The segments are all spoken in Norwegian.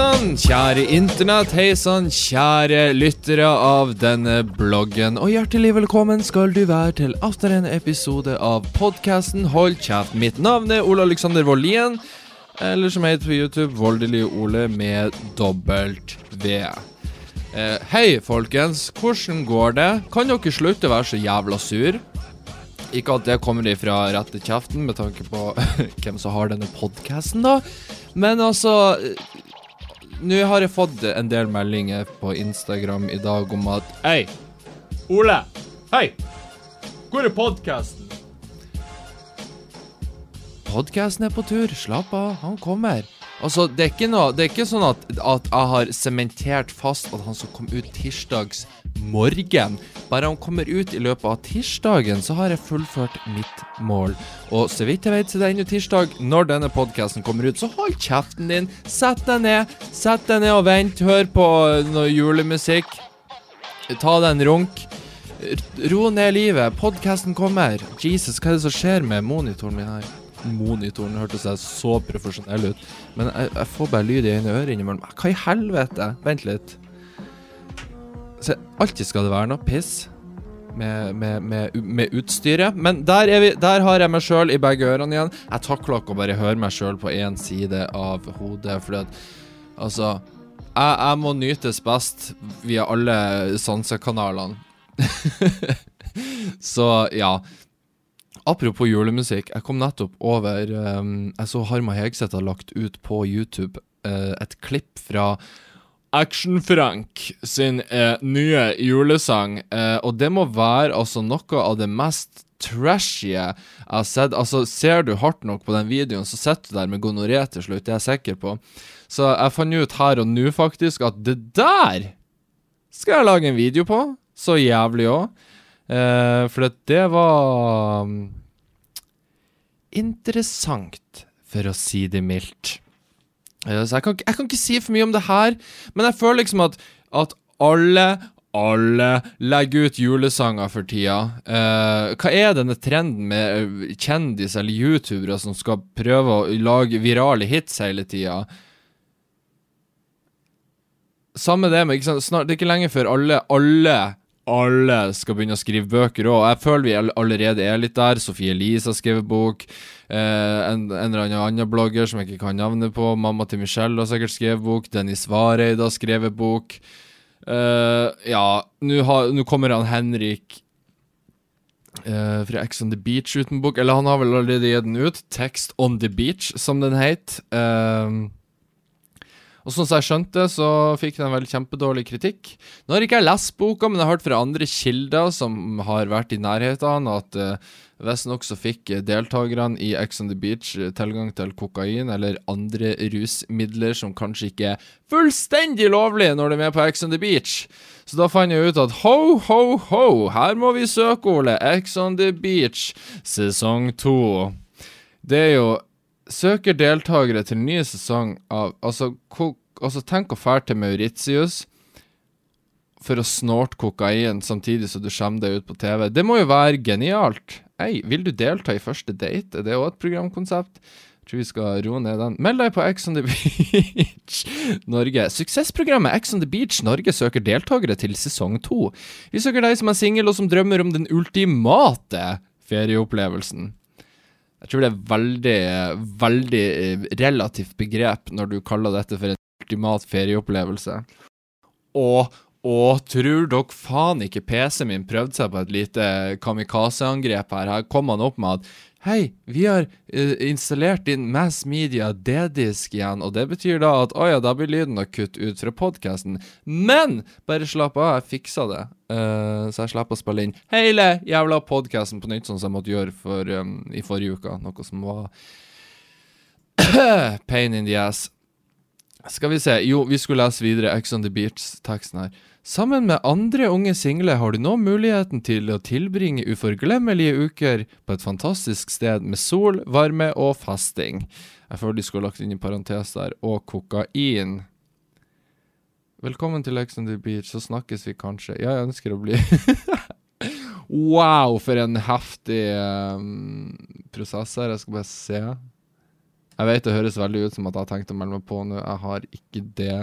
Sann, kjære internett. Hei sann, kjære lyttere av denne bloggen. Og hjertelig velkommen skal du være til atter en episode av podkasten Hold kjeft. Mitt navn er Ole Alexander Wollien, Eller som heter på YouTube, Voldelig Ole med dobbelt V. Eh, hei, folkens. Hvordan går det? Kan dere slutte å være så jævla sur? Ikke at det kommer ifra rette kjeften, med tanke på hvem som har denne podkasten, da. Men altså Nå har jeg fått en del meldinger på Instagram i dag om at Hei, Ole. Hei. Hvor er podkasten? Podkasten er på tur. Slapp av, han kommer. Altså, det er ikke, noe, det er ikke sånn at, at jeg har sementert fast at han skal komme ut tirsdags morgen. Bare han kommer ut i løpet av tirsdagen, så har jeg fullført mitt mål. Og så vidt jeg vet, så er ennå tirsdag når denne podkasten kommer ut, så hold kjeften din. Sett deg ned. Sett deg ned og vent. Hør på noe julemusikk. Ta deg en runk. Ro ned livet. Podkasten kommer. Jesus, hva er det som skjer med monitoren min her? Monitoren seg så profesjonell ut. Men jeg, jeg får bare lyd i ene øret innimellom. Hva i helvete? Vent litt. Så alltid skal det være noe piss med, med, med, med utstyret. Men der, vi, der, har jeg meg sjøl i begge ørene igjen. Jeg takler ikke å bare høre meg sjøl på én side av hodet, fordi at altså jeg, jeg må nytes best via alle sansekanalene. Så ja. Apropos julemusikk, jeg kom nettopp over um, Jeg så Harma Hegseth har lagt ut på YouTube uh, et klipp fra Action-Frank sin uh, nye julesang, uh, og det må være altså noe av det mest trashy jeg har sett. Altså, ser du hardt nok på den videoen, så sitter du der med gonoré til slutt, det er jeg sikker på. Så jeg fant ut her og nå, faktisk, at det der skal jeg lage en video på. Så jævlig òg. Uh, for det var interessant, for å si det mildt. Uh, så jeg kan, jeg kan, ikke si for mye om det her, men jeg føler liksom at, at alle alle legger ut julesanger for tida. Uh, hva er denne trenden med kjendiser eller youtubere som skal prøve å lage virale hits hele tida? Samme det med ikke sant? Snart, Det er ikke lenge før alle, alle alle skal begynne å skrive bøker òg. Jeg føler vi allerede er litt der. Sofie Elise har skrevet bok. Eh, en, en, eller annen blogger som jeg ikke kan navnet på. Mamma til Michelle har sikkert skrevet bok. Dennis Vareid har skrevet bok. Eh, ja, nå kommer han Henrik eh, fra Ex on the Beach uten bok. Eller han har vel allerede gitt den ut. Text on the Beach, som den het. Eh, og sånn som jeg skjønte, så fikk den vel kjempedårlig kritikk. Nå har ikke jeg lest boka, men jeg har hørt fra andre kilder som har vært i nærheten, at uh, visstnok så fikk deltakerne i Ex on the Beach tilgang til kokain eller andre rusmidler som kanskje ikke er fullstendig lovlige når de er med på Ex on the Beach. Så da fant jeg ut at ho, ho, ho, her må vi søke, Ole. Ex on the Beach sesong to. Det er jo søker deltakere til ny sesong av Altså, altså tenk å fære til Mauritius for å snorte kokain samtidig som du skjemmer deg ut på TV. Det må jo være genialt. Hei, vil du delta i første date? Er det òg et programkonsept? Jeg tror vi skal roe ned den. Meld deg på Ex on the Beach Norge. Suksessprogrammet Ex on the Beach Norge søker deltakere til sesong to. Vi søker deg som er singel og som drømmer om den ultimate ferieopplevelsen. Jeg tror det er veldig, veldig eh, relativt begrep når du kaller dette for en ultimat ferieopplevelse. Og, og tror dere faen ikke PC-en min prøvde seg på et lite kamikaze-angrep her? Her kom han opp med at Hei, vi har uh, installert din Mass Media D-disk igjen, og det betyr da at å ja, da blir lyden nok kutt ut fra podkasten. Men bare slapp av, jeg fiksa det. Uh, så jeg slipper å spille inn hele jævla podkasten på nytt, sånn som jeg måtte gjøre for, um, i forrige uke. Noe som var pain in the ass. Skal vi se, jo, vi skulle lese videre Ex on the Beach-teksten her. Sammen med andre unge single har du nå muligheten til å tilbringe uforglemmelige uker på et fantastisk sted med sol, varme og fasting. Jeg føler de skulle lagt inn i parentes der, og kokain. Velkommen til Ex on the Beach, så snakkes vi kanskje. Ja, jeg ønsker å bli Wow, for en heftig um, prosess her. Jeg skal bare se. Jeg vet det høres veldig ut som at jeg har tenkt å melde meg på nå. Jeg har ikke det.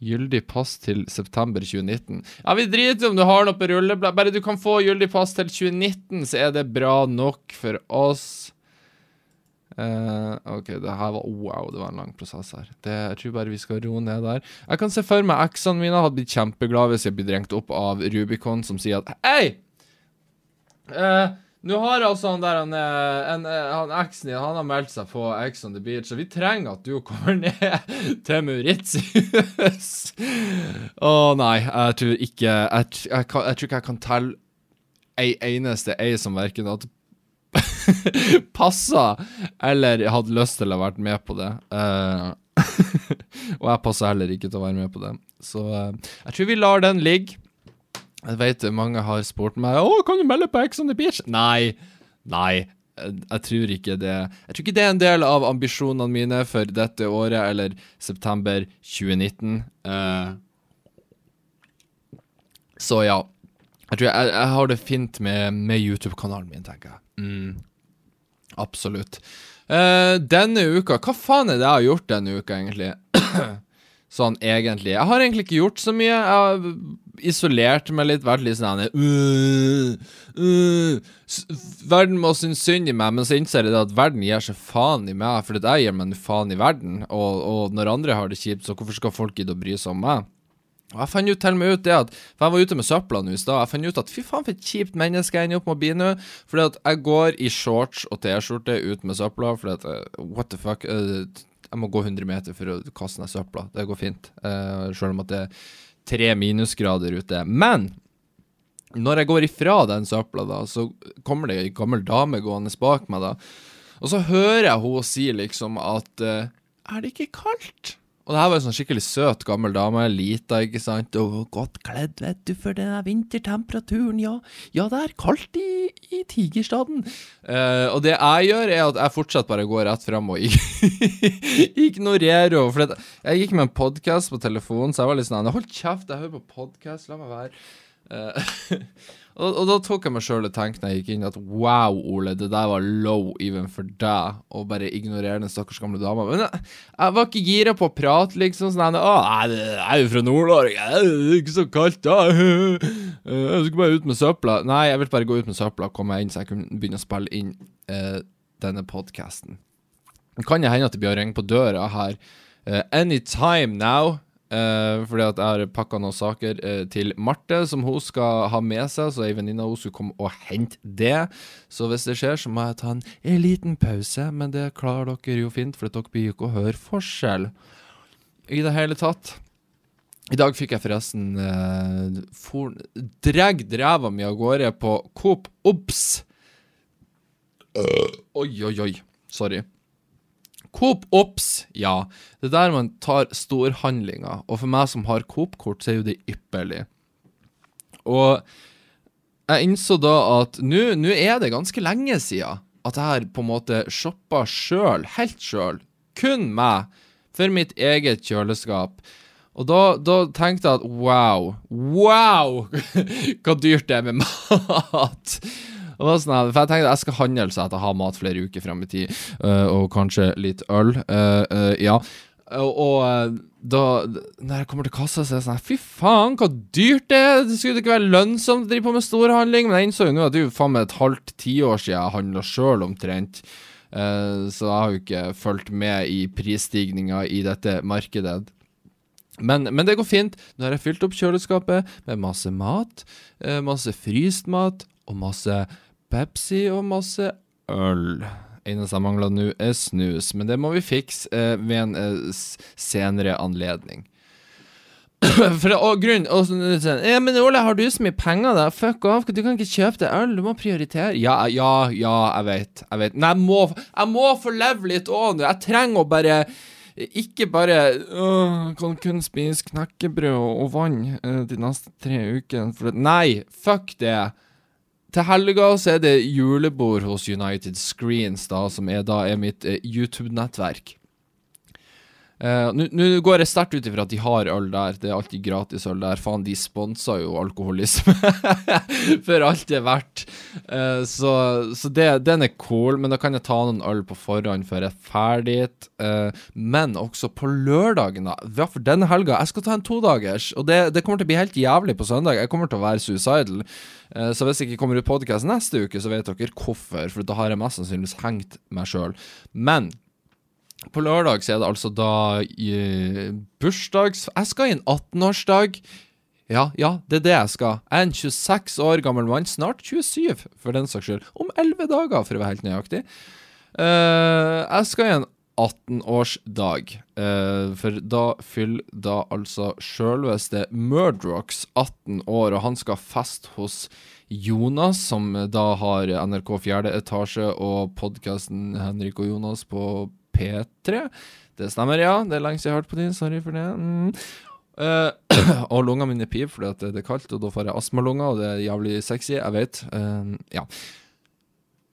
Gyldig pass til september 2019. Ja, vi driter om du har noe på rulleblad. Bare du kan få gyldig pass til 2019, så er det bra nok for oss. Uh, OK, det her var Wow, det var en lang prosess her. Det, jeg tror bare vi skal roe ned der. Jeg kan se for meg eksene mine hadde blitt kjempeglade hvis jeg blir drengt opp av Rubicon, som sier at Hei! Eh, nå har altså han der han, eh, en, eh, han eksen din Han har meldt seg på Ex on the Beach, så vi trenger at du kommer ned til Mauritius. Å oh, nei, jeg tror ikke jeg, jeg, jeg, jeg, tror ikke jeg kan telle ei eneste ei som verken hadde passa eller hadde lyst til å ha vært med på det. Uh, og jeg passer heller ikke til å være med på det. Så uh, jeg tror vi lar den ligge. Jeg vet mange har spurt meg Å, kan du melde på Ex on the Beach. Nei. Nei. Jeg, tror ikke det Jeg tror ikke det er en del av ambisjonene mine for dette året, eller september 2019. Uh, så ja. Jeg tror jeg, jeg har det fint med, med YouTube-kanalen min, tenker jeg. Mm, absolutt. Uh, denne uka Hva faen er det jeg har gjort denne uka, egentlig? sånn egentlig. Jeg har egentlig ikke gjort så mye. Jeg har isolert meg litt, vært litt sånn uh, uh, Verden må synes synd i meg, men så innser jeg at verden gir seg faen i meg, fordi jeg gir meg faen i verden. Og, og når andre har det kjipt, så hvorfor skal folk gidde å bry seg om meg? Og Jeg fant jo til og med ut det at For jeg var ute med søpla nå i stad. Jeg fant ut at fy faen, for et kjipt menneske jeg ender opp med å bli nå. Fordi at jeg går i shorts og T-skjorte ut med søpla. Fordi at What the fuck? Uh, jeg må gå 100 meter for å kaste ned søpla. Det går fint. Uh, selv om at det er tre minusgrader ute. Men når jeg går ifra den søpla, da, så kommer det ei gammel dame gående bak meg, da. Og så hører jeg hun si liksom at Er det ikke kaldt? Og det her var en sånn skikkelig søt, gammel dame. Lita, ikke sant. Og godt kledd, vet du, for den vintertemperaturen. Ja, ja det er kaldt i, i Tigerstaden. Uh, og det jeg gjør, er at jeg fortsatt bare går rett fram og ignorerer henne. For jeg gikk med en podkast på telefonen, så jeg var litt sånn Hold kjeft, jeg hører på podkast, la meg være. Uh, Og, og, da tok jeg meg sjøl og tenkte jeg gikk inn, at wow, Ole, det der var low even for deg. Å bare ignorere den stakkars gamle dama. Men jeg, jeg, var ikke gira på å prate, liksom. Sånn Å, jeg er jo fra Nord-Norge, det er ikke så kaldt, da. Jeg skulle bare ut med søpla. Nei, jeg ville bare gå ut med søpla og komme meg inn, så jeg kunne begynne å spille inn uh, denne podkasten. Kan det hende at det blir å ringe på døra her. Uh, anytime now. Uh, fordi at jeg har pakka noen saker uh, til Marte som hun skal ha med seg, så ei venninne av henne skulle komme og hente det. Så hvis det skjer, så må jeg ta en, en liten pause, men det klarer dere jo fint, for dere blir jo ikke å høre forskjell i det hele tatt. I dag fikk jeg forresten uh, for, dreg ræva mi av gårde på Coop Obs. Oi, oi, oi. Sorry. Coop Ops, ja. Det er der man tar storhandlinger. Og for meg som har Coop-kort, så er jo det ypperlig. Og jeg innså da at nå er det ganske lenge siden at jeg har på en måte shoppa sjøl, helt sjøl, kun meg, for mitt eget kjøleskap. Og da, da, tenkte jeg at wow, wow, hva dyrt det er med mat. Sånn, for jeg tenkte jeg skal handle så jeg har mat flere uker frem i tid, uh, og kanskje litt øl. Uh, uh, ja. Og, og da når jeg kommer til kassa, så er jeg sånn Fy faen, hva dyrt det er! Det skulle ikke være lønnsomt å drive på med storhandling, men jeg innså jo nå at det er jo faen meg et halvt tiår siden jeg handla sjøl, omtrent. Så jeg har jo ikke fulgt med i prisstigninga i dette markedet. Men, men, det går fint. Nå har jeg fylt opp kjøleskapet med masse mat, masse fryst mat og masse Pepsi og masse øl. Eneste jeg mangler nå, er snus, men det må vi fikse eh, ved en eh, senere anledning. For og grunn og sånn, Ja, men Ole, har du så mye penger, da? Fuck off, du kan ikke kjøpe deg øl, du må prioritere. Ja, ja, ja, jeg vet, jeg vet. Men jeg må, jeg må få leve litt òg nå. Jeg trenger å bare ikke bare øh, kan kun spise knekkebrød og, vann øh, de neste tre ukene. Nei, fuck det. Til helga så er det julebord hos United Screens, da, som er, da er mitt uh, YouTube-nettverk. Uh, Nå går jeg sterkt ut ifra at de har øl der. Det er alltid gratis øl der. Faen, de sponser jo alkoholisme for alt det er verdt. Uh, så, så det, den er cool, men da kan jeg ta noen øl på forhånd før jeg er ferdig. Uh, men også på lørdagen, da. Ja, for denne helga Jeg skal ta en todagers, og det, det, kommer til å bli helt jævlig på søndag. Jeg kommer til å være suicidal. så hvis jeg ikke kommer ut podkast neste uke, så vet dere hvorfor, for da har jeg mest sannsynligvis hengt meg sjøl. Men på lørdag så er det altså da uh, bursdags... Jeg skal i en 18-årsdag. Ja, ja, det er det jeg skal. Jeg er en 26 år gammel mann, snart 27 for den saks skyld. Om 11 dager, for å være helt nøyaktig. Uh, jeg skal i en 18-årsdag, uh, for da fyller da altså sjølveste Murdrocks 18 år, og han skal feste hos Jonas, som da har NRK 4. etasje og podkasten Henrik og Jonas på P3. Det stemmer, ja. Det er lenge siden jeg har hørt på din, Sorry for det. Mm. Uh, og lungene mine piper fordi at det er kaldt, og da får jeg astmalunger, og det er jævlig sexy. Jeg vet. Uh, ja.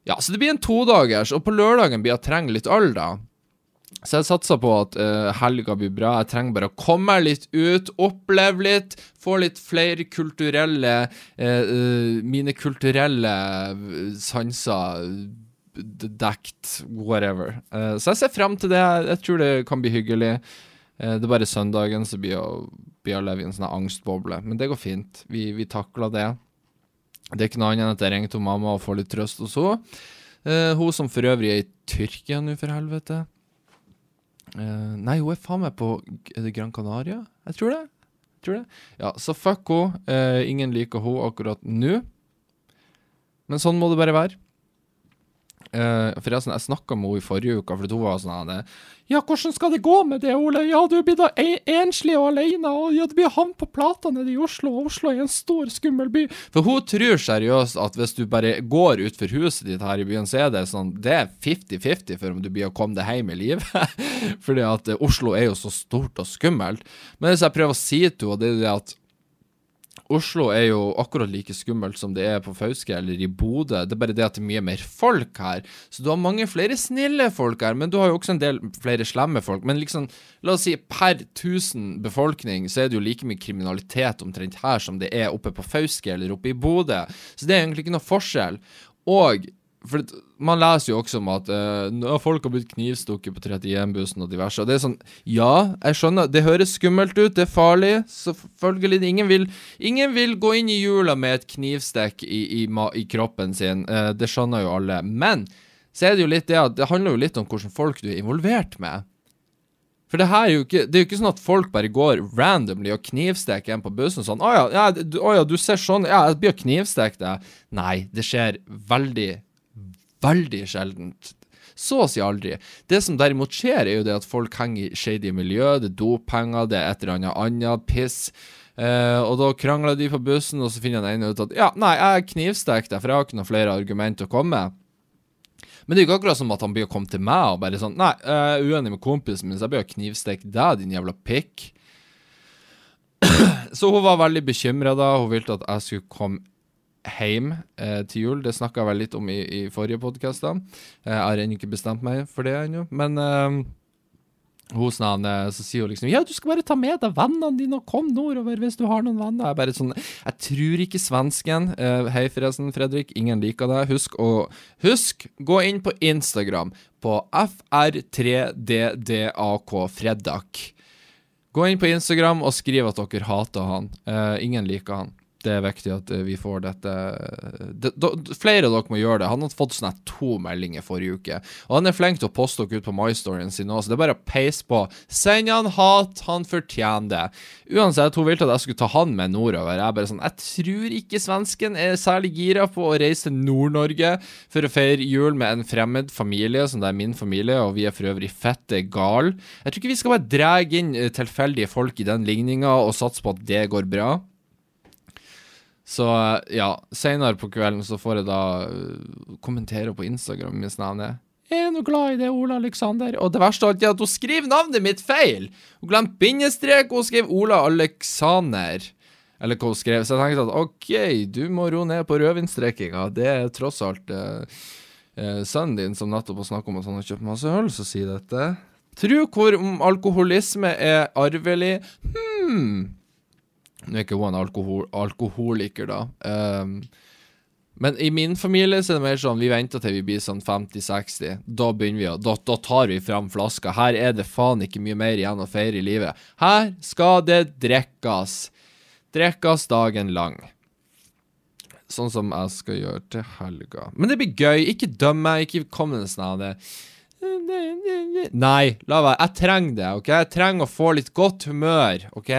ja, så det blir en todagers, og på lørdagen blir jeg trenger litt øl, da. Så jeg satser på at uh, helga blir bra. Jeg trenger bare å komme meg litt ut, oppleve litt, få litt flere kulturelle uh, Mine kulturelle sanser dekt, whatever. Uh, så jeg ser frem til det. Jeg tror det kan bli hyggelig. Uh, det er bare søndagen så blir å leve i en sånn angstboble. Men det går fint. Vi, vi takler det. Det er ikke noe annet enn at jeg ringer til mamma og får litt trøst hos henne. Uh, hun som for øvrig er i Tyrkia nå, for helvete. Nei, hun er faen meg på Er det Gran Canaria? Jeg tror det. Jeg tror det. Ja, så fuck henne. Ingen liker henne akkurat nå. Men sånn må det bare være. Uh, forresten, jeg snakka med henne i forrige uke, for hun var sånn Ja, hvordan skal det gå med det, Ole? Ja, du blir da enslig og alene, og ja, du blir havn på plata nede i Oslo, og Oslo er en stor, skummel by. For hun tror seriøst at hvis du bare går utfor huset ditt her i byen, så er det sånn Det er 50-50 for om du blir å komme deg hjem i live. Fordi at uh, Oslo er jo så stort og skummelt. Men hvis jeg prøver å si til henne, det er det at Oslo er jo akkurat like skummelt som det er på Fauske eller i Bodø. Det er bare det at det er mye mer folk her. Så du har mange flere snille folk her, men du har jo også en del flere slemme folk. Men liksom, la oss si per 1000 befolkning så er det jo like mye kriminalitet omtrent her som det er oppe på Fauske eller oppe i Bodø. Så det er egentlig ikke noe forskjell. Og for man leser jo også om at uh, folk har blitt knivstukket på 31-bussen og diverse. Og det er sånn Ja, jeg skjønner, det høres skummelt ut, det er farlig. Selvfølgelig. Ingen vil, ingen vil gå inn i jula med et knivstikk i, i, i kroppen sin. Uh, det skjønner jo alle. Men så er det jo litt det at det handler jo litt om hvordan folk du er involvert med. For det her er jo ikke Det er jo ikke sånn at folk bare går randomly og knivsteker en på bussen sånn 'Å ja, ja, du, å ja, du ser sånn Ja, jeg blir å knivstikke deg.' Nei, det skjer veldig veldig sjeldent. Så å si aldri. Det som derimot skjer, er jo det at folk henger i shady miljø, det er doppenger, det er et eller annet annet piss. Uh, og da krangler de på bussen, og så finner den ene ut at ja, nei, jeg knivstikker deg, for jeg har ikke noen flere argument å komme med. Men det er jo ikke akkurat som at han blir å komme til meg og bare sånn Nei, jeg er uenig med kompisen min, så jeg blir å knivstikke deg, din jævla pikk. så hun var veldig bekymra da. Hun ville at jeg skulle komme hjem eh, til jul. Det snakka jeg vel litt om i, i forrige podkast. Eh, jeg har ennå ikke bestemt meg for det ennå. Men eh, hos han, eh, så sier hun liksom Ja, du skal bare ta med deg vennene dine og kom nordover hvis du har noen venner. Jeg bare sånn Jeg tror ikke svensken uh, Hei, forresten, Fredrik. Ingen liker deg. Husk å Husk, gå inn på Instagram på FR3DDAK Fredak. Gå inn på Instagram og skriv at dere hater han. Uh, ingen liker han det er viktig at eh, vi får dette det, da, Flere av dere må gjøre det. Han har fått sånne to meldinger forrige uke. Og han er flink til å poste dere ut på MyStoryen sin òg, så det er bare å peise på. Send han hat, han fortjener det. Uansett, hun ville at jeg skulle ta han med nordover. Jeg bare sånn Jeg tror ikke svensken er særlig gira på å reise til Nord-Norge for å feire jul med en fremmed familie, som det er min familie, og vi er for øvrig fette gal. Jeg tror ikke vi skal bare dra inn eh, tilfeldige folk i den ligninga og satse på at det går bra. Så ja, seinere på kvelden så får jeg da uh, kommentere på Instagram hvis navnet er nå glad i det, Ola Alexander. Og det verste av alt er at hun skriver navnet mitt feil! Hun glemte bindestrek, hun skrev Ola Alexander. Eller hva hun skrev. Så jeg tenkte at OK, du må roe ned på rødvinstrekinga. Det er tross alt eh, uh, sønnen din som nettopp har snakka om at han har kjøpt masse øl, som sier dette. Tru hvor om alkoholisme er arvelig Hm. Nå er ikke hun alkohol alkoholiker, da. Um, men i min familie så er det mer sånn vi venter til vi blir sånn 50-60. Da begynner vi å da, da, tar vi fram flaska. Her er det faen ikke mye mer igjen å feire i livet. Her skal det drikkes. Drikkes dagen lang. Sånn som jeg skal gjøre til helga. Men det blir gøy. Ikke døm meg. Ikke kom med sånn det Nei, la være. Jeg trenger det. ok? Jeg trenger å få litt godt humør. ok?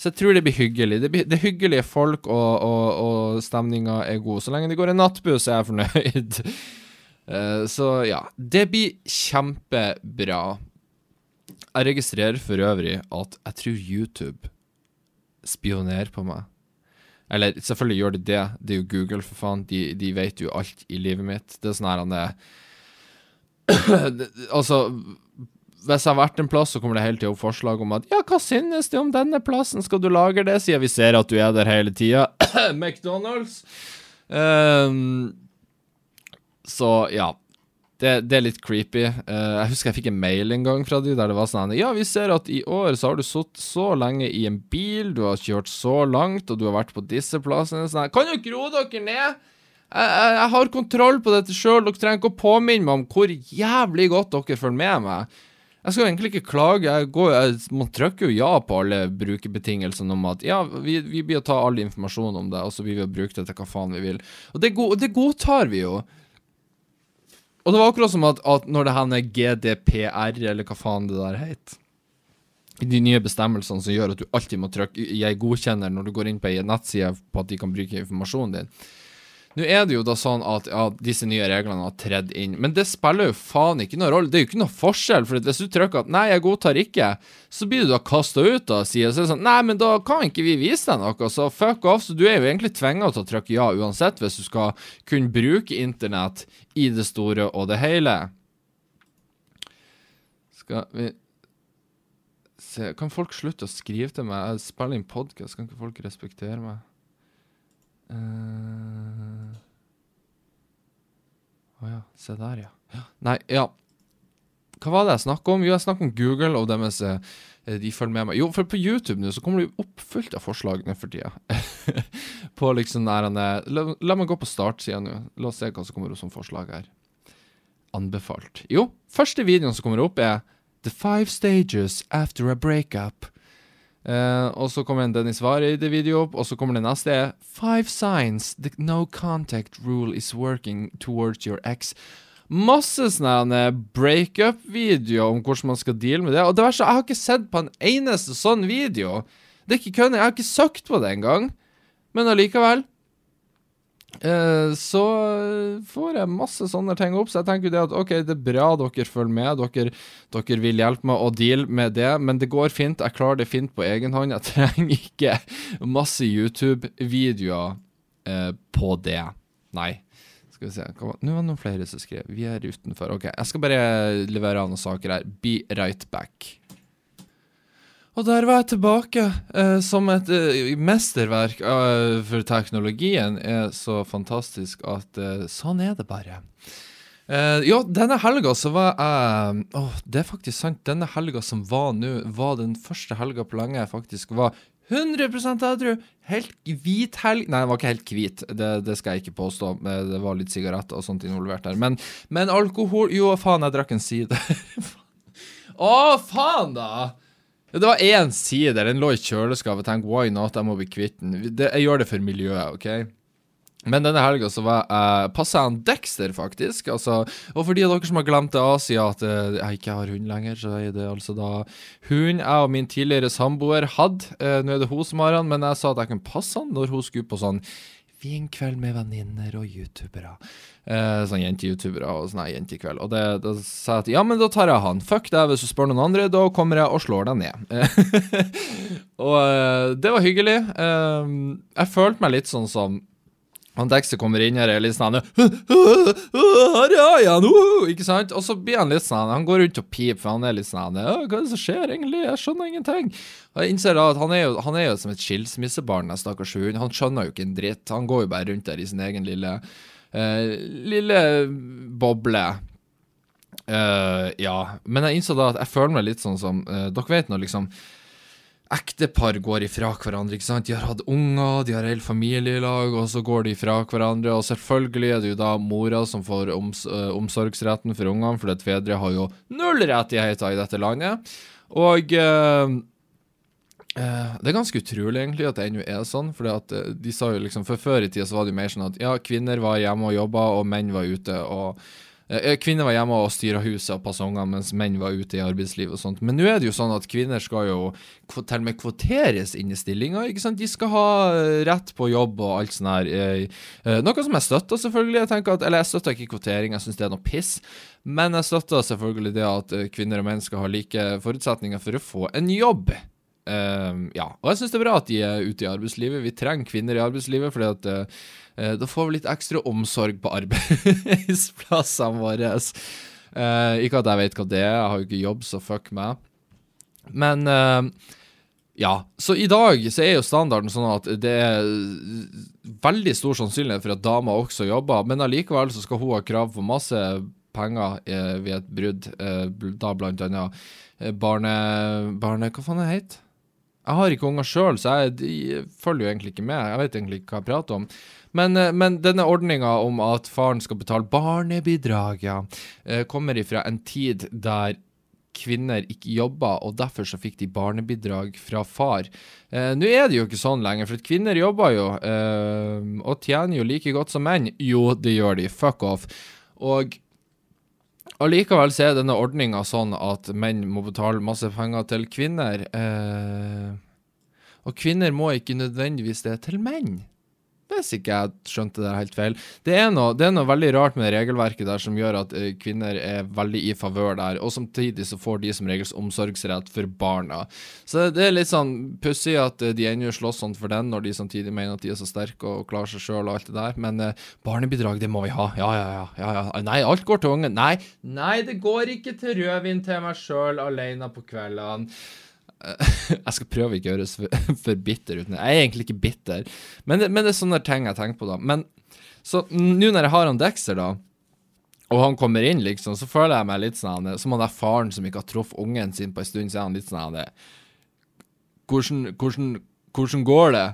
Så jeg tror det blir hyggelig. Det, blir, det er hyggelige folk, og, og, og stemninga er god. Så lenge det går en nattbuss, er jeg fornøyd. uh, så ja. Det blir kjempebra. Jeg registrerer for øvrig at jeg tror YouTube spionerer på meg. Eller selvfølgelig gjør de det. Det er jo Google, for faen. De, de vet jo alt i livet mitt. Det er sånn her han er Altså hvis jeg har vært en plass, så kommer det hele tida opp forslag om at Ja, hva synes du om denne plassen, skal du lage det? Siden vi ser at du er der hele tida. McDonald's. Um, så ja. Det, det, er litt creepy. Uh, jeg husker jeg fikk en mail en gang fra de der det var sånn Ja, vi ser at i år så har du sittet så lenge i en bil, du har kjørt så langt, og du har vært på disse plassene. Sånn, kan dere roe dere ned? Jeg, jeg, jeg, har kontroll på dette sjøl. Dere trenger ikke å påminne meg om hvor jævlig godt dere følger med meg. Jeg skal egentlig ikke klage. Jeg går, jeg, man trykker jo ja på alle brukerbetingelsene om at ja, vi, vi blir å ta all informasjon om det, og så blir vi å bruke det til hva faen vi vil. Og det, det godtar vi jo. Og det var akkurat som at, at når det her GDPR, eller hva faen det der het De nye bestemmelsene som gjør at du alltid må trykke 'jeg godkjenner' når du går inn på ei nettside på at de kan bruke informasjonen din. Nå er det jo da sånn at ja, disse nye reglene har tredd inn, men det spiller jo faen ikke noen rolle. Det er jo ikke noe forskjell, for hvis du trykker at 'nei, jeg godtar ikke', så blir du da kasta ut av sida. Så er det sånn 'nei, men da kan ikke vi vise deg noe', så fuck off. Så du er jo egentlig tvinga til å trykke ja uansett, hvis du skal kunne bruke internett i det store og det hele. Skal vi se Kan folk slutte å skrive til meg? Jeg spiller inn podkast, kan ikke folk respektere meg? Uh... Å oh, ja. Se der, ja. Nei, ja. Hva var det jeg snakka om? Jo, jeg snakka om Google og deres uh, De følger med meg. Jo, for på YouTube nå så kommer det jo oppfylt av forslag ned for tida. på liksom nærende la, la, meg gå på startsida nå. La oss se hva som kommer opp som forslag her. Anbefalt. Jo, første videoen som kommer opp, er The Five Stages After a Breakup. Uh, og så kommer en Dennis Vareide-video opp, og så kommer det neste. Five signs the no contact rule is working towards your ex. Masse sånne breakup-videoer om hvordan man skal deale med det. Og det verste, jeg har ikke sett på en eneste sånn video. Det er ikke kødd, jeg har ikke søkt på det engang. Men allikevel. Eh, så får jeg masse sånne ting opp, så jeg tenker jo det at ok, det er bra dere følger med, dere, dere vil hjelpe meg å deale med det, men det går fint, jeg klarer det fint på egen hånd. Jeg trenger ikke masse YouTube-videoer eh, på det. Nei. Skal vi se Nå var det noen flere som skrev. Vi er utenfor. Ok, jeg skal bare levere av noen saker her. Be right back. Og der var jeg tilbake, eh, som et eh, mesterverk eh, for teknologien er så fantastisk at eh, sånn er det bare. Eh, ja, denne helga så var jeg Åh, oh, det er faktisk sant. Denne helga som var nå, var den første helga på lenge jeg faktisk var 100% edru. Helt hvit helg Nei, den var ikke helt hvit, det, det, skal jeg ikke påstå. Eh, det var litt sigaretter og sånt involvert der. Men, men alkohol Jo, faen, jeg drakk en side. Å, faen, da! Det var én side, den lå i kjøleskapet. Tenk, why not? Jeg må bli kvitt den. Jeg gjør det for miljøet, OK? Men denne helga så var jeg passa han Dexter, faktisk. Altså, og for de av dere som har glemt det Asia, at eh, jeg ikke har hund lenger, så er det altså da hund jeg og min tidligere samboer hadde. Uh, nå er det hun som har han, men jeg sa at jeg kunne passe han når hun skulle på sånn fin kveld med venninner og youtubere. Eh, sånn jente-youtubere og sånn jentekveld. Og det, da sa jeg at ja, men da tar jeg han. Fuck deg hvis du spør noen andre, da kommer jeg og slår deg ned. og eh, det var hyggelig. Eh, jeg følte meg litt sånn som han Dexter kommer inn her er litt sånn Her er jeg nå! Ikke sant? Og så blir han litt sånn Han går rundt og piper, for han er litt sånn Hva er det som skjer, egentlig? Jeg skjønner ingenting. Jeg innser da at han er jo, han er jo som et skilsmissebarn, stakkars hund. Han skjønner jo ikke en dritt. Han går jo bare rundt der i sin egen lille uh, lille boble. Uh, ja, men jeg innså da at jeg føler meg litt sånn som uh, Dere vet nå, liksom ektepar går ifra hverandre. ikke sant? De har hatt unger, de har hele familielag, og så går de ifra hverandre. Og selvfølgelig er det jo da mora som får oms omsorgsretten for ungene, for at fedre har jo null rettigheter i dette landet. Og uh, det er ganske utrolig egentlig at det ennå er sånn. For de sa jo liksom, for Før i tida så var det jo mer sånn at ja, kvinner var hjemme og jobba, og menn var ute. og Eh, kvinner var hjemme og styra huset og passa ungene, mens menn var ute i arbeidslivet og sånt. Men nå er det jo sånn at kvinner skal jo til og med kvoteres inn i stillinger. ikke sant? De skal ha eh, rett på jobb og alt sånt her. Eh, noe som jeg støtter, selvfølgelig. Jeg tenker at, Eller jeg støtter ikke kvotering, jeg syns det er noe piss. Men jeg støtter selvfølgelig det at kvinner og menn skal ha like forutsetninger for å få en jobb. Uh, ja, og jeg syns det er bra at de er ute i arbeidslivet. Vi trenger kvinner i arbeidslivet, fordi at uh, da får vi litt ekstra omsorg på arbeidsplassene våre. Uh, ikke at jeg vet hva det er, jeg har jo ikke jobb, så fuck meg. Men ja, så i dag så er jo standarden sånn at det er veldig stor sannsynlighet for at damer også jobber, men allikevel så skal hun ha krav på masse penger ved et brudd, da blant annet barne... barne hva faen er det heter? Jeg har ikke unger sjøl, så jeg de følger jo egentlig ikke med. Jeg vet egentlig ikke hva jeg prater om. Men, eh, men denne ordninga om at faren skal betale barnebidrag, ja, eh, kommer ifra en tid der kvinner ikke jobba, og derfor så fikk de barnebidrag fra far. Eh, Nå er det jo ikke sånn lenger, for kvinner jobber jo, eh, og tjener jo like godt som menn. Jo, det gjør de. Fuck off. Og allikevel så er denne ordninga sånn at menn må betale masse penger til kvinner. Eh, og kvinner må ikke nødvendigvis det til menn hvis ikke jeg skjønte det helt feil. Det er, noe, det er noe veldig rart med regelverket der som gjør at uh, kvinner er veldig i favør der, og samtidig så får de som regels omsorgsrett for barna. Så det er litt sånn pussig at uh, de ennå slåss sånn for den, når de samtidig mener at de er så sterke og klarer seg sjøl og alt det der. Men uh, barnebidrag, det må vi ha. Ja, ja, ja, ja, ja. Nei, alt går til ungen. Nei, nei, det går ikke til rødvin til meg sjøl alene på kveldene. jeg skal prøve ikke å høres for, for, bitter ut. Jeg er egentlig ikke bitter, men det, men det er sånne ting jeg tenker på, da. Men så nå når jeg har han Dexter, da, og han kommer inn, liksom, så føler jeg meg litt sånn Som han der faren som ikke har truffet ungen sin på en stund, så er han litt sånn hvordan, hvordan, hvordan går det?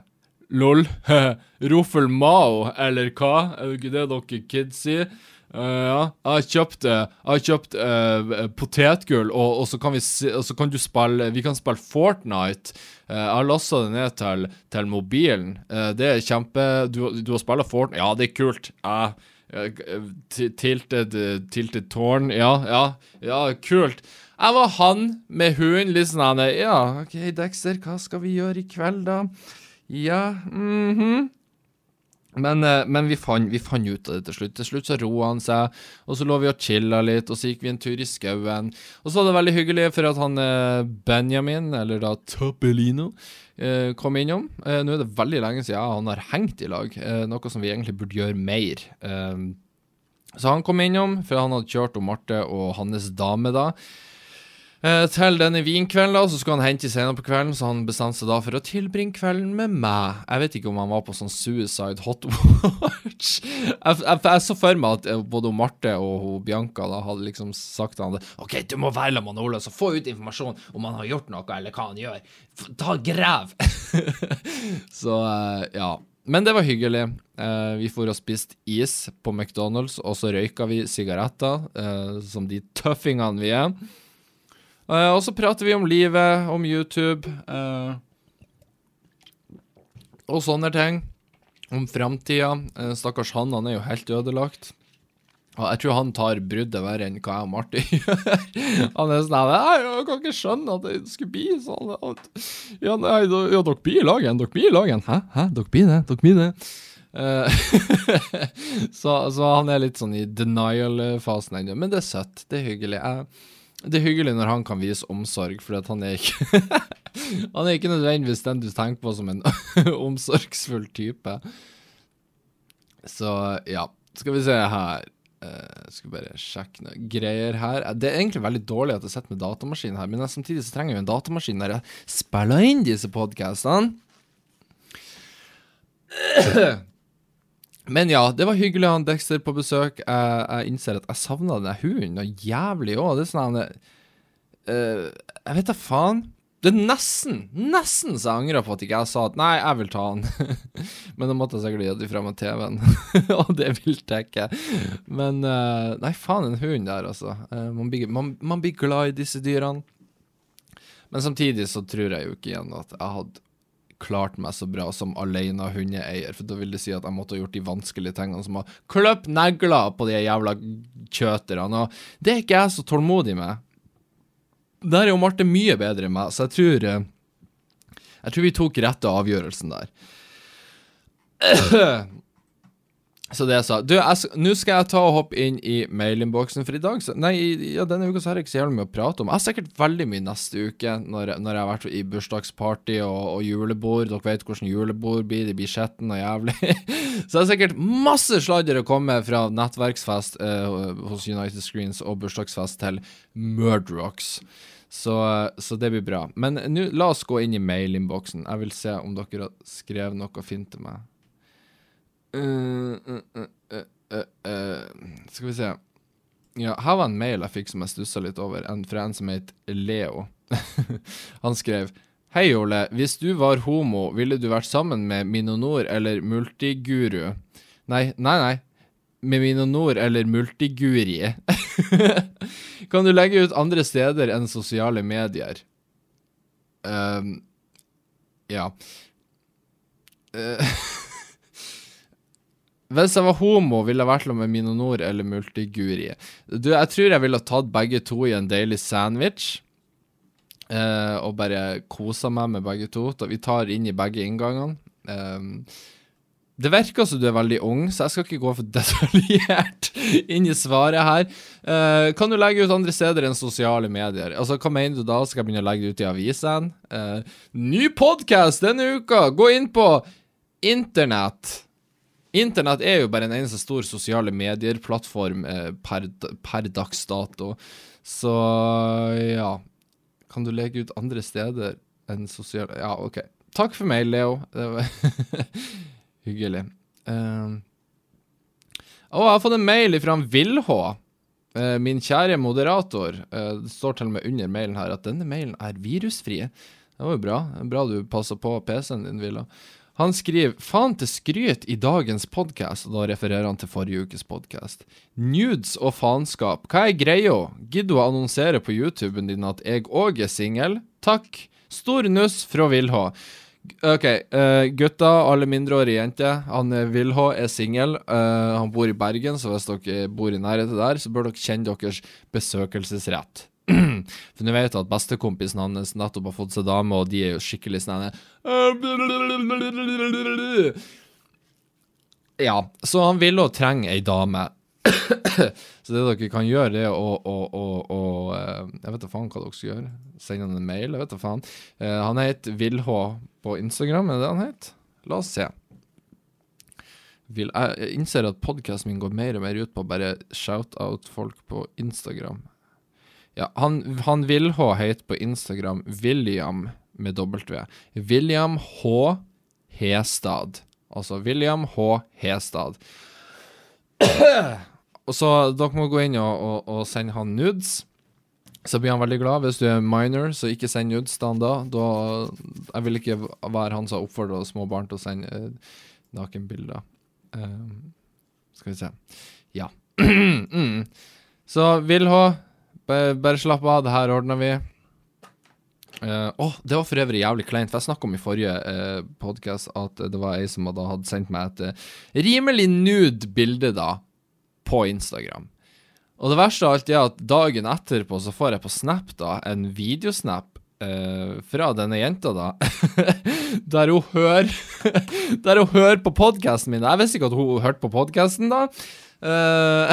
Lol. Roffel Mao, eller hva? Er det ikke det dere kids sier? Uh, ja. Jeg har kjøpt, uh, jeg har kjøpt uh, potetgull, og, og, så kan vi, og så kan du spille Vi kan spille Fortnite. jeg har lasta det ned til, til mobilen. det er kjempe Du, du har spilt Fortnite? Ja, det er kult. tilted, tilted tårn? Ja, ja, ja, kult. Jeg var han med hunden, litt sånn Ja, OK, Dexter, hva skal vi gjøre i kveld, da? Ja, mhm. Mm men, eh, men vi, fant, vi, fant, ut av det til slutt. Til slutt så roa han seg, og så lå vi og chilla litt, og så gikk vi en tur i skauen. Og så var det veldig hyggelig for at han eh, Benjamin, eller da Toppelino, eh, kom innom. Nå er det veldig lenge siden han har hengt i lag, noe som vi egentlig burde gjøre mer. Så han kom innom, for han hadde kjørt om Marte og hans dame da. Eh, til denne vinkvelden, da, så skulle han hente senere på kvelden, så han bestemte seg da for å tilbringe kvelden med meg. Jeg vet ikke om han var på sånn suicide hot watch. jeg, jeg, jeg, så for meg at eh, både Marte og Bianca da hadde liksom sagt til han det. OK, du må være med Ole, så få ut informasjon om han har gjort noe, eller hva han gjør. Ta Grev! så uh, ja. Men det var hyggelig. Uh, vi for og spiste is på McDonald's, og så røyka vi sigaretter, uh, som de tøffingene vi er. Uh, og så prater vi om livet, om YouTube uh, og sånne ting. Om framtida. Uh, stakkars han, han er jo helt ødelagt. Og jeg tror han tar bruddet verre enn hva jeg og Martin gjør. han er sånn Jeg kan ikke skjønne at det skulle bli sånn. Ja, nei, ja dere blir i lagen. Dere blir i lagen. Hæ? Hæ? Dere blir det? Dere blir det? så, så, han er litt sånn i denial-fasen ennå. Men det er søtt. Det er hyggelig. Jeg det er hyggelig når han kan vise omsorg, for han er ikke Han er ikke nødvendigvis den du tenker på som en omsorgsfull type. Så ja, skal vi se her. Uh, skal bare sjekke noe greier her. Det er egentlig veldig dårlig at jeg sitter med datamaskin her, men samtidig så trenger jeg jo en datamaskin der jeg spiller inn disse podkastene. Men ja, det var hyggelig å ha Dexter på besøk. Jeg, jeg innser at jeg savna den hunden noe jævlig òg. Det er sånn uh, Jeg vet da faen. Det er nesten, nesten så jeg angrer på at ikke jeg sa at nei, jeg vil ta han. Men da måtte jeg sikkert gitt ifra meg TV-en, og det vil jeg ikke. Men uh, nei, faen, en hund der, altså. Uh, man, blir, man, man, blir, glad i disse dyrene. Men samtidig så tror jeg jo ikke igjen at jeg hadde klart meg så bra som alene hundeeier, for da vil det si at jeg måtte ha gjort de vanskelige tingene, som å kløppe negler på de jævla kjøterne, og det er ikke jeg så tålmodig med. Der er jo Marte mye bedre enn meg, så jeg tror eh, Jeg tror vi tok rette avgjørelsen der. Så det jeg sa Du, nå skal jeg ta og hoppe inn i mailinnboksen, for i dag så, Nei, ja, denne uka så har jeg ikke så jævlig mye å prate om. Jeg har sikkert veldig mye neste uke, når, når jeg har vært i bursdagsparty og, og, julebord. Dere vet hvordan julebord blir, de blir skjetne og jævlig. så det er sikkert masse sladder å komme fra nettverksfest eh, hos United Screens og bursdagsfest til Murdrocks. Så, så, det blir bra. Men nå, la oss gå inn i mailinnboksen. Jeg vil se om dere har skrevet noe fint til meg. Uh, uh, skal vi se Ja, her var en mail jeg fikk som jeg stussa litt over, en, fra en som het Leo. Han skrev Hei, Ole. Hvis du var homo, ville du vært sammen med Minonor eller Multiguru? Nei, nei, nei. Med Minonor eller Multiguri. kan du legge ut andre steder enn sosiale medier? Um, ja. Uh, Hvis jeg var homo, ville jeg vært med Minonor eller Multiguri. Du, jeg tror jeg ville tatt begge to i en deilig sandwich. Eh, og bare kosa meg med begge to. Vi tar inn i begge inngangene. Eh, det virker som du er veldig ung, så jeg skal ikke gå for detaljert inn i svaret her. Eh, kan du legge ut andre steder enn sosiale medier? Altså, Hva mener du da? Skal jeg begynne å legge det ut i avisene? Eh, ny podkast denne uka! Gå inn på internett! Internett er jo bare en eneste stor sosiale medier-plattform eh, per, per, dags dato. Så ja Kan du legge ut andre steder enn sosiale Ja, OK. Takk for meg, Leo. Det var hyggelig. Uh, å, jeg har fått en mail fra Vilhå. Uh, min kjære moderator. Uh, det står til og med under mailen her at denne mailen er virusfri. Det var jo bra. Bra du passa på PC-en din, Villa. Han skriver 'faen til skryt i dagens podkast', og da refererer han til forrige ukes podkast. Nudes og faenskap, hva er greia? Gidder du å annonsere på YouTuben din at jeg òg er singel? Takk. Stor nuss fra Vilhå. OK, uh, gutta, alle mindreårige jenter. Han Vilhå er singel. Uh, han bor i Bergen, så hvis dere bor i nærheten der, så bør dere kjenne deres besøkelsesrett. For du vet at bestekompisen hans nettopp har fått seg dame, og de er jo skikkelig sånn Ja, så han ville og trenger ei dame. så det dere kan gjøre, er å, å, å, å eh, Jeg vet da faen hva dere skal gjøre. Sende han en mail, jeg vet da faen. Uh, han heter Vilhå på Instagram, er det han heter? La oss se. Vil, jeg innser at podkasten min går mer og mer ut på å bare shout-out folk på Instagram. Ja, han, han vil ha høyt på Instagram William med W. William H. Hestad. Altså William H. Hestad. og så Dere må gå inn og, og, og sende han nudes. Så blir han veldig glad. Hvis du er minor, så ikke send nudes til han da. Jeg vil ikke være han som oppfordrer små barn til å sende uh, nakenbilder. Uh, skal vi se. Ja. mm. Så vil ha bare, slapp av, det her ordner vi. Uh, oh, det var for øvrig jævlig kleint, for jeg snakka om i forrige uh, eh, podkast at det var ei som hadde, hadde sendt meg et uh, rimelig nude bilde da, på Instagram. Og det verste av alt er at dagen etterpå så får jeg på Snap da en videosnap uh, fra denne jenta, da. der hun hører Der hun hører på podkasten min. Jeg visste ikke at hun hørte på podkasten da. Uh,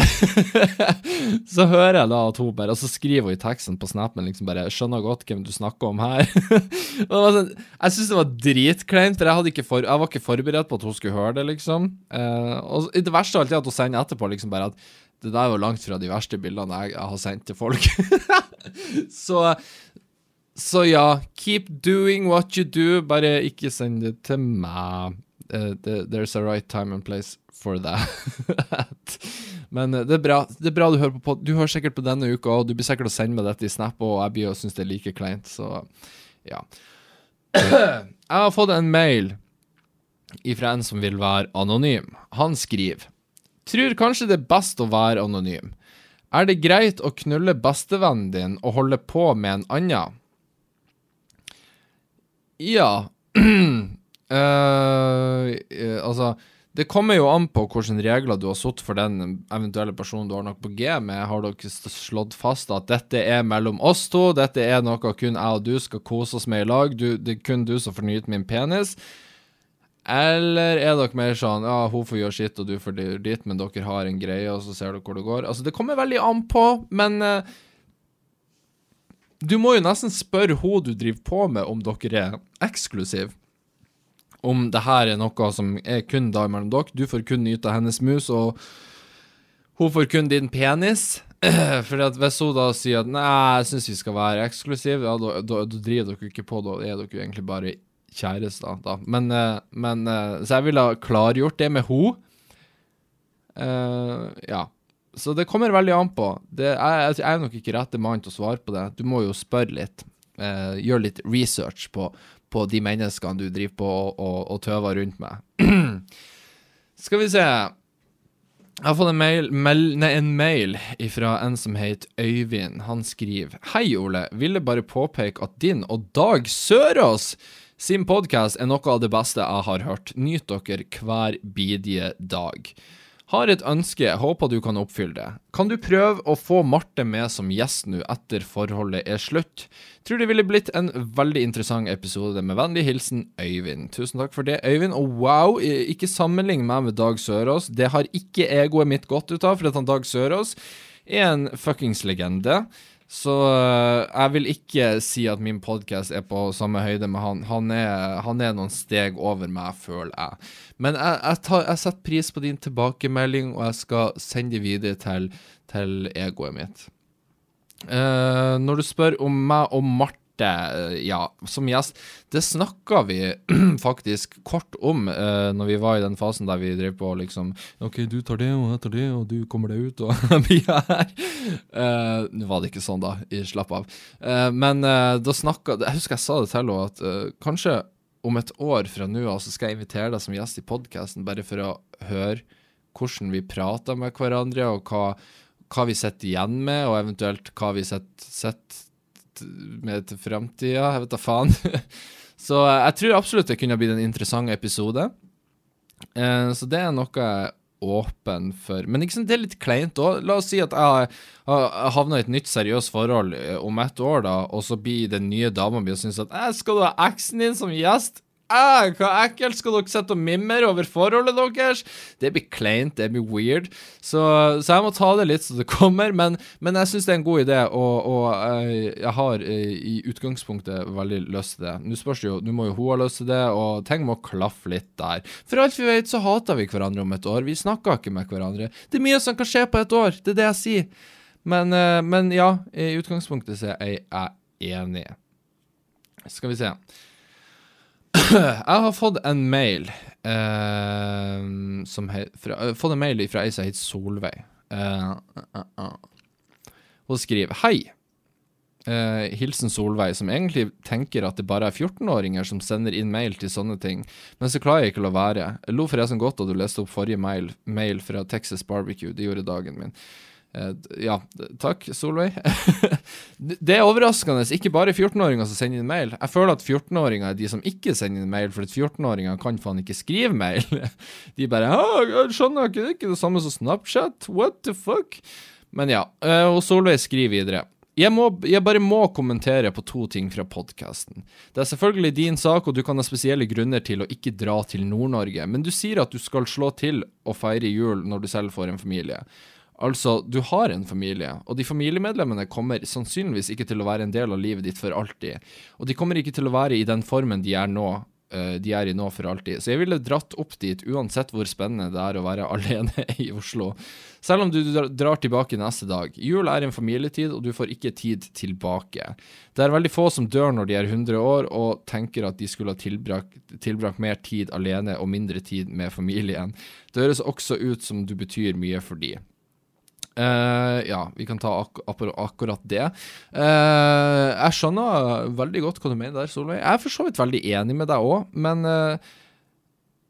så hører jeg da at hun bare Og så skriver hun i teksten på snappen liksom bare 'Skjønner godt hvem du snakker om her'. sånn, jeg syns det var dritkleint, for jeg, for, jeg, var ikke forberedt på at hun skulle høre det, liksom. Uh, og det verste av alt er at hun sender etterpå liksom bare at det der var langt fra de verste bildene jeg, jeg har sendt til folk. så så ja, keep doing what you do, bare ikke send det til meg. Uh, there's a right time and place for that. Men uh, det, er bra, det er bra du hører på. Du hører sikkert på denne uka, og du blir sikkert å sende meg dette i Snap, og jeg blir å synes det er like kleint, så ja. Jeg har fått en mail ifra en som vil være anonym. Han skriver Tror kanskje det er best å være anonym. Er det greit å knulle bestevennen din og holde på med en annen? Ja uh, Altså, det kommer jo an på hvilke regler du har satt for den eventuelle personen du har noe på G med. Har dere slått fast at dette er mellom oss to, dette er noe kun jeg og du skal kose oss med i lag, du, det er kun du som får nyte min penis? Eller er dere mer sånn ja, hun får gjøre sitt, og du får dit, men dere har en greie, og så ser dere hvor det går? Altså, det kommer veldig an på, men uh, du må jo nesten spørre hun du driver på med, om dere er eksklusive om det her er noe som er kun da mellom dere. Du får kun nyte hennes mus, og hun får kun din penis. For hvis hun da sier at 'nei, jeg syns vi skal være eksklusive', ja, da, da, da, driver dere ikke på, da er dere jo egentlig bare kjærester, da. Men, eh, men, eh, Så jeg ville ha klargjort det med henne. Uh, ja. Så det kommer veldig an på. Det, jeg, jeg er nok ikke rette mann til å svare på det. Du må jo spørre litt. Uh, gjøre litt research på, på de menneskene du driver på og, og, og tøver rundt med. Skal vi se Jeg har fått en mail, mel, nei, en mail fra en som heter Øyvind. Han skriver Hei, Ole. Ville bare påpeke at din og Dag Sørås sin podkast er noe av det beste jeg har hørt. Nyt dere hver bidige dag. Har et ønske, håper du kan oppfylle det. Kan du prøve å få Marte med som gjest nå etter forholdet er slutt? Tror det ville blitt en veldig interessant episode. Med vennlig hilsen Øyvind. Tusen takk for det, Øyvind. Og wow, ikke sammenlign meg med Dag Sørås. Det har ikke egoet mitt godt ut av, for at han Dag Sørås er en fuckings legende. Så uh, jeg vil ikke si at min podkast er på samme høyde med han. Han er, han er, noen steg over meg, føler jeg. Men jeg, jeg, tar, jeg, setter pris på din tilbakemelding, og jeg skal sende det videre til, til egoet mitt. Uh, når du spør om meg og Marte uh, ja, som gjest Det snakka vi faktisk kort om uh, når vi var i den fasen der vi drev på liksom OK, du tar det, og jeg tar det, og du kommer deg ut, og vi er her. Uh, Nå var det ikke sånn, da. Slapp av. men da snakka Jeg husker jeg sa det til henne at kanskje om et år fra nå av så skal jeg invitere deg som gjest i podkasten, bare for å høre hvordan vi prater med hverandre, og hva hva vi sitter igjen med, og eventuelt hva vi sitter med til framtida. Jeg vet da faen. så jeg tror absolutt det kunne blitt en interessant episode. Eh, så det er noe jeg åpen for. Men liksom, det er litt kleint òg. La oss si at jeg har havna i et nytt seriøst forhold eh, om ett år, da, og så blir den nye dama mi og syns at jeg skal du ha eksen din som gjest? Ah, hva ekkelt skal dere sitte og mimre over forholdet deres? Det blir kleint, det blir weird. Så, så, jeg må ta det litt så det kommer, men, men jeg syns det er en god idé, og, og eh, jeg har eh, i utgangspunktet veldig lyst til det. Nå spørs det jo, nå må jo hun ha lyst til det, og ting må klaffe litt der. For alt vi vet, så hater vi hverandre om et år. Vi snakker ikke med hverandre. Det er mye som kan skje på et år, det er det jeg sier. Men, eh, men ja, i utgangspunktet så er jeg enig. Skal vi se. Jeg har fått en mail uh, som he, fra, uh, Fått en mail fra ei som heter Solveig. Uh, Hun skriver Hei. hilsen Solveig, som egentlig tenker at det bare er 14-åringer som sender inn mail til sånne ting, men så klarer jeg ikke å la være. Jeg lo forresten godt da du leste opp forrige mail, mail fra Texas Barbecue. Det gjorde dagen min. Eh, ja, takk, Solveig. det er overraskende. Ikke bare 14-åringer som sender inn mail. Jeg føler at 14-åringer er de som ikke sender inn mail, for 14-åringer kan faen ikke skrive mail. De bare 'Jeg skjønner ikke, det er ikke det samme som Snapchat. What the fuck?' Men ja. Eh, og Solveig skriver videre. Jeg, må, jeg, bare må kommentere på to ting fra podkasten. Det er selvfølgelig din sak, og du kan ha spesielle grunner til å ikke dra til Nord-Norge, men du sier at du skal slå til og feire jul når du selv får en familie. Altså, du har en familie, og de familiemedlemmene kommer sannsynligvis ikke til å være en del av livet ditt for alltid. Og de kommer ikke til å være i den formen de er nå, uh, de er i nå for alltid. Så jeg ville dratt opp dit, uansett hvor spennende det er å være alene i Oslo. Selv om du drar tilbake neste dag. Jul er en familietid, og du får ikke tid tilbake. Det er veldig få som dør når de er 100 år og tenker at de skulle ha tilbrakt, tilbrakt mer tid alene og mindre tid med familien. Det høres også ut som du betyr mye for de. Uh, ja, vi kan ta ak akkurat det. Uh, jeg skjønner veldig godt hva du mener der, Solveig. Jeg er for så vidt veldig enig med deg òg, men uh,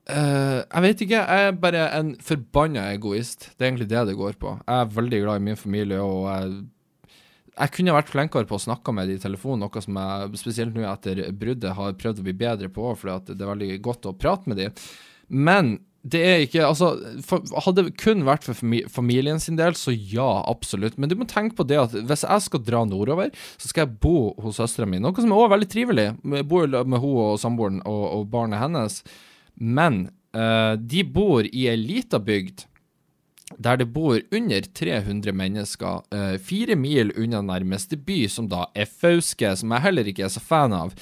jeg vet ikke. Jeg er bare en forbanna egoist. Det er egentlig det det går på. Jeg er veldig glad i min familie, og jeg, jeg kunne vært flinkere på å snakke med dem i telefonen, noe som jeg spesielt nå etter bruddet har prøvd å bli bedre på, for det er veldig godt å prate med dem. Men det er ikke Altså, for, hadde det kun vært for familien sin del, så ja, absolutt. Men du må tenke på det at hvis jeg skal dra nordover, så skal jeg bo hos søstera mi. Noe som er også veldig trivelig. Jeg bor med hun og samboeren og, og, barnet hennes. Men uh, de bor i ei lita bygd der det bor under 300 mennesker, uh, fire mil unna nærmeste by, som da er Fauske, som jeg heller ikke er så fan av.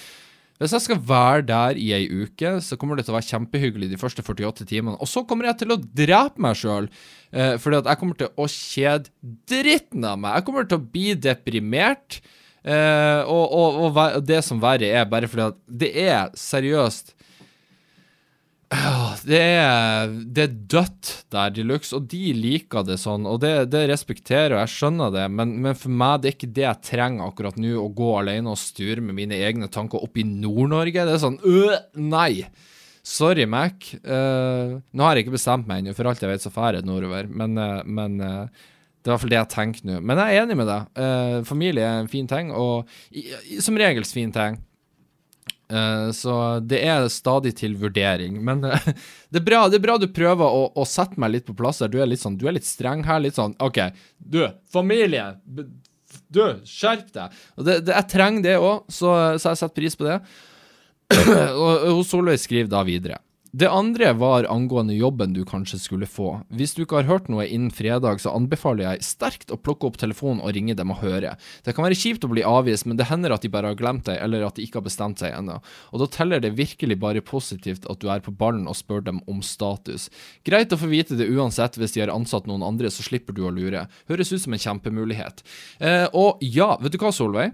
Hvis jeg skal være der i ei uke, så kommer det til å være kjempehyggelig de første 48 timene. Og så kommer jeg til å drepe meg sjøl, eh, fordi at jeg kommer til å kjede dritten av meg. Jeg kommer til å bli deprimert. Eh, og, og, og, det som verre er, bare fordi at det er seriøst det er, det er dødt der de luxe, og de liker det sånn. Og det, det respekterer og jeg skjønner det, men, men, for meg det er ikke det jeg trenger akkurat nå, å gå alene og sture med mine egne tanker opp i Nord-Norge. Det er sånn øh, Nei! Sorry, Mac. Uh, nå har jeg ikke bestemt meg ennå, for alt jeg vet, så drar jeg nordover. Men, uh, men uh, det er i hvert fall det jeg tenker nå. Men jeg er enig med deg. familie er en fin ting, og i, i, som regels fin ting. Eh, så det er stadig til vurdering. Men uh, det, er bra, det, er bra, du prøver å, å, sette meg litt på plass her. Du er litt sånn, du er litt streng her. Litt sånn OK, du, familie. Du, skjerp deg. Og det, det, jeg trenger det òg, så, så jeg setter pris på det. og, og Solveig skriver da videre. Det andre var angående jobben du kanskje skulle få. Hvis du ikke har hørt noe innen fredag, så anbefaler jeg sterkt å plukke opp telefonen og ringe dem og høre. Det kan være kjipt å bli avvist, men det hender at de bare har glemt deg, eller at de ikke har bestemt seg ennå. Og da teller det virkelig bare positivt at du er på ballen og spør dem om status. Greit å få vite det uansett hvis de har ansatt noen andre, så slipper du å lure. Høres ut som en kjempemulighet. Eh, og ja, vet du hva, Solveig?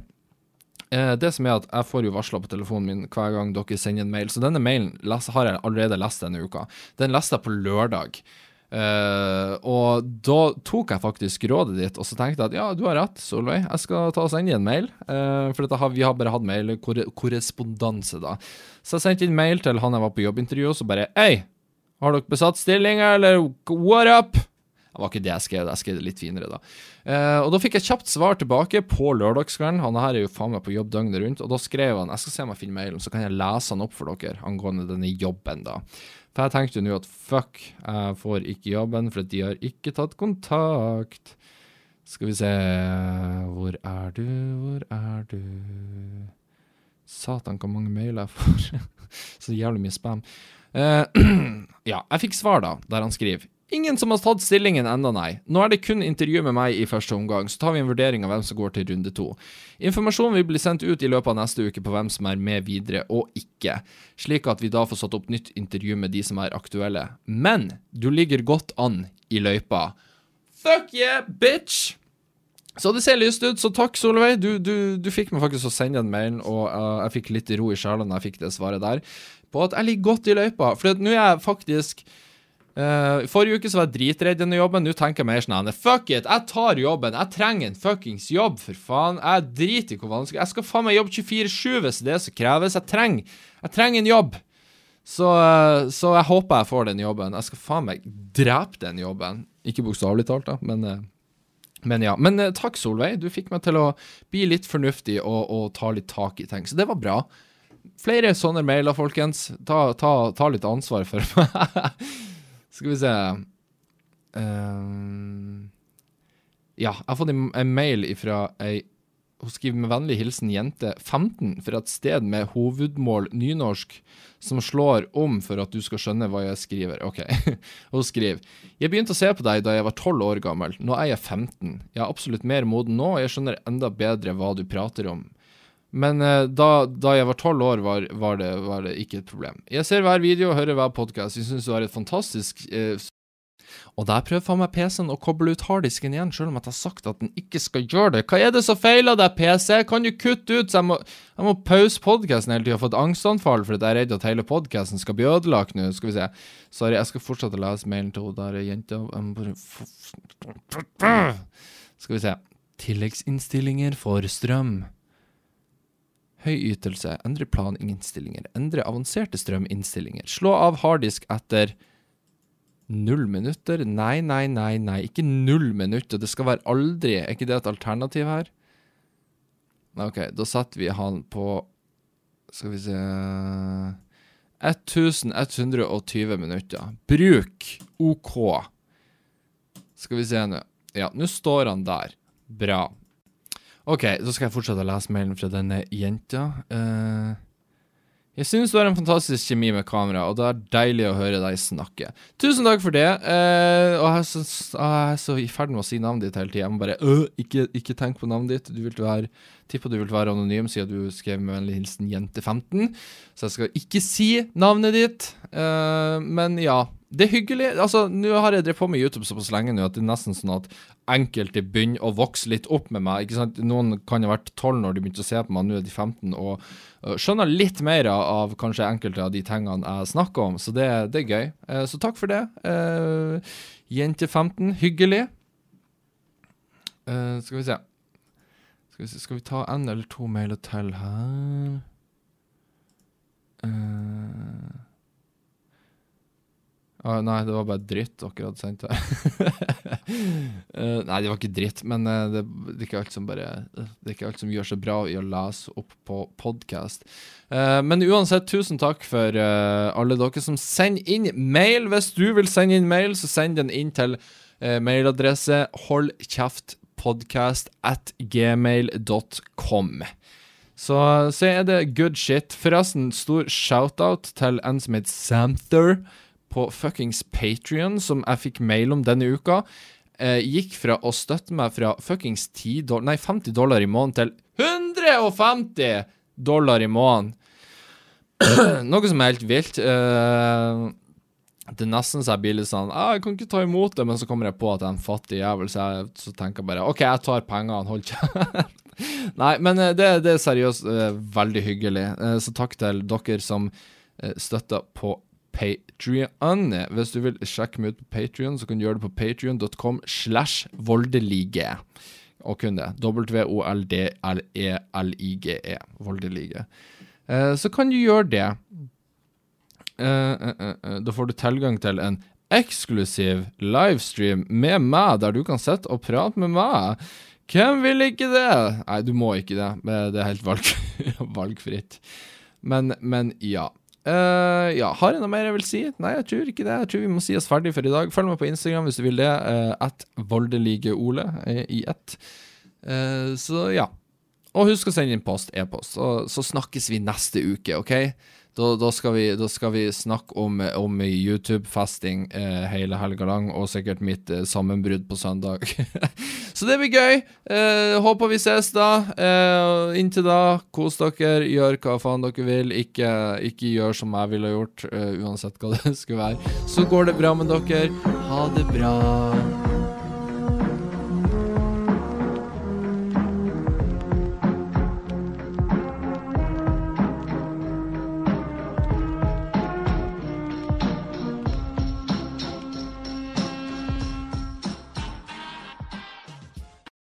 Eh, det som er at Jeg får jo varsler på telefonen min hver gang dere sender en mail, så denne mailen har jeg allerede lest denne uka. Den leste jeg på lørdag. Uh, og da tok jeg faktisk rådet ditt, og så tenkte jeg at ja, du har rett, Solveig. Jeg skal ta og sende en mail. Uh, for har, vi har bare hatt mail korrespondanse, da. Så jeg sendte inn mail til han jeg var på jobbintervju, og så bare Hei, har dere besatt stillinger, eller what up? Det var ikke det jeg skrev, jeg skrev det litt finere, da. Eh, og da fikk jeg kjapt svar tilbake på lørdagskvelden. Han her er jo faen meg på jobb døgnet rundt. Og da skrev han Jeg skal se om jeg finner mailen, så kan jeg lese han opp for dere angående denne jobben, da. For jeg tenkte jo nå at fuck, jeg får ikke jobben, for de har ikke tatt kontakt. Skal vi se Hvor er du, hvor er du? Satan, hvor mange mailer jeg får. så jævlig mye spam. Uh, ja, jeg fikk svar, da, der han skriver Ingen som har tatt stillingen enda, nei. Nå er det kun intervju med meg i første omgang, så tar vi en vurdering av hvem som går til runde to. Informasjonen vil bli sendt ut i løpet av neste uke på hvem som er med videre og ikke, slik at vi da får satt opp nytt intervju med de som er aktuelle. Men du ligger godt an i løypa. Fuck yeah, bitch! Så det ser lyst ut, så takk, Solveig. Du, du, du fikk meg faktisk å sende en mail, og uh, jeg fikk litt ro i sjela når jeg fikk det svaret der, på at jeg ligger godt i løypa. For nå er jeg faktisk Uh, forrige uke så var jeg dritredd denne jobben. Nå tenker jeg mer sånn Fuck it, jeg tar jobben. Jeg trenger en fuckings jobb, for faen. Jeg driter i hvor vanskelig Jeg skal faen meg jobbe 24-7 hvis det er som kreves. Jeg trenger, jeg trenger en jobb. Så, uh, så, jeg håper jeg får den jobben. Jeg skal faen meg drepe den jobben. Ikke bokstavelig talt, da, men uh, men ja. Men takk, Solveig. Du fikk meg til å bli litt fornuftig og, og ta litt tak i ting. Så det var bra. Flere sånne mailer, folkens. Ta, ta, ta litt ansvar for meg. Skal vi se um, Ja, jeg har fått en, mail fra ei hun skriver med vennlig hilsen jente 15 fra et sted med hovedmål nynorsk som slår om for at du skal skjønne hva jeg skriver. Ok. Hun skriver Jeg begynte å se på deg da jeg var 12 år gammel. Nå er jeg 15. Jeg er absolutt mer moden nå, og jeg skjønner enda bedre hva du prater om. Men eh, da, da jeg var tolv år, var, var, det, var, det, ikke et problem. Jeg ser hver video og hører hver podkast. Jeg syns du er et fantastisk eh, Og der prøver faen meg PC-en å koble ut harddisken igjen, selv om jeg har sagt at den ikke skal gjøre det. Hva er det som feiler deg, PC? Kan du kutte ut? Så jeg må, må pause podkasten hele tida. Jeg har fått angstanfall fordi jeg er redd at hele podkasten skal bli ødelagt nå. Skal vi se. Sorry, jeg skal fortsette å lese mailen til hun der jenta. Skal vi se. Tilleggsinnstillinger for strøm. Høy ytelse. Endre planinnstillinger. Endre avanserte strøminnstillinger. Slå av harddisk etter null minutter. Nei, nei, nei, nei. Ikke null minutter. Det skal være aldri. Er ikke det et alternativ her? OK, da setter vi han på Skal vi se 1120 minutter. Bruk OK. Skal vi se nå. Ja, nå står han der. Bra. OK, så skal jeg fortsette å lese mailen fra denne jenta. Uh, jeg synes du har en fantastisk kjemi med kamera, og det er deilig å høre deg snakke. Tusen takk for det. Uh, og jeg er, så, jeg er, så, i ferd med å si navnet ditt hele tida. Jeg må bare øh, ikke, ikke, tenk på navnet ditt. Du vil være Tipper du vil være anonym siden du skrev med vennlig hilsen jente15. Så jeg skal ikke si navnet ditt. Uh, men ja, det er hyggelig. Altså, Nå har jeg drevet på med YouTube såpass lenge nå at det er nesten sånn at enkelte begynner å vokse litt opp med meg. ikke sant? Noen kan ha vært 12 når de begynte å se på meg, nå er de 15 og uh, skjønner litt mer av kanskje enkelte av de tingene jeg snakker om. Så det, det er gøy. Uh, så takk for det. Uh, jente 15, hyggelig. Uh, skal vi se. Skal vi, skal vi ta en eller to mailer til her? Uh, nei, det var bare dritt dere hadde sendt her. uh, nei, det var ikke dritt, men uh, det, det, er ikke alt som bare Det er ikke alt som gjør seg bra i å lese opp på podkast. men uansett, tusen takk for alle dere som sender inn mail. Hvis du vil sende inn mail, så send den inn til mailadresse holdkjeftpodkast at gmail.com. Så, så er det good shit. Forresten, stor shout-out til en som heter Samther på fuckings Patrion, som jeg fikk mail om denne uka, eh, gikk fra å støtte meg fra fuckings 10 nei, 50 dollar i måneden til 150 dollar i måneden. Noe som er helt vilt. Eh, det er nesten så jeg blir litt sånn ah, 'Jeg kan ikke ta imot det', men så kommer jeg på at jeg er en fattig jævel, så jeg så tenker jeg bare 'OK, jeg tar pengene, hold kjeft'. Nei, men eh, det, det, er seriøst uh, veldig hyggelig. Uh, så takk til dere som støtter på Patrion. Hvis du vil sjekke meg ut på Patrion, så kan du gjøre det på patrion.com slash voldelige. Og kun det. W-o-l-d-l-e-l-i-g-e. E. Voldelige. Eh, så kan du gjøre det. Eh, eh, eh, da får du tilgang til en eksklusiv livestream med meg, der du kan sitte og prate med meg. Hvem vil ikke det? Nei, du må ikke det. Det er helt valg valgfritt. Men, men ja. Uh, ja, Har jeg noe mer jeg vil si? Nei, jeg tror ikke det. Jeg tror vi må si oss ferdig for i dag. Følg meg på Instagram hvis du vil det. At voldeligeole uh, i ett. Så ja. Og husk å sende inn post, e-post. Så, så snakkes vi neste uke, OK? Da, da, skal vi, da, skal vi, snakke om, om YouTube-festing eh, hele helga lang, og sikkert mitt eh, sammenbrudd på søndag. så det blir gøy. Eh, håper vi ses da. Eh, inntil da, kos dere, gjør hva faen dere vil. Ikke, ikke gjør som jeg ville gjort, uh, uansett hva det skulle være. Så går det bra med dere. Ha det bra.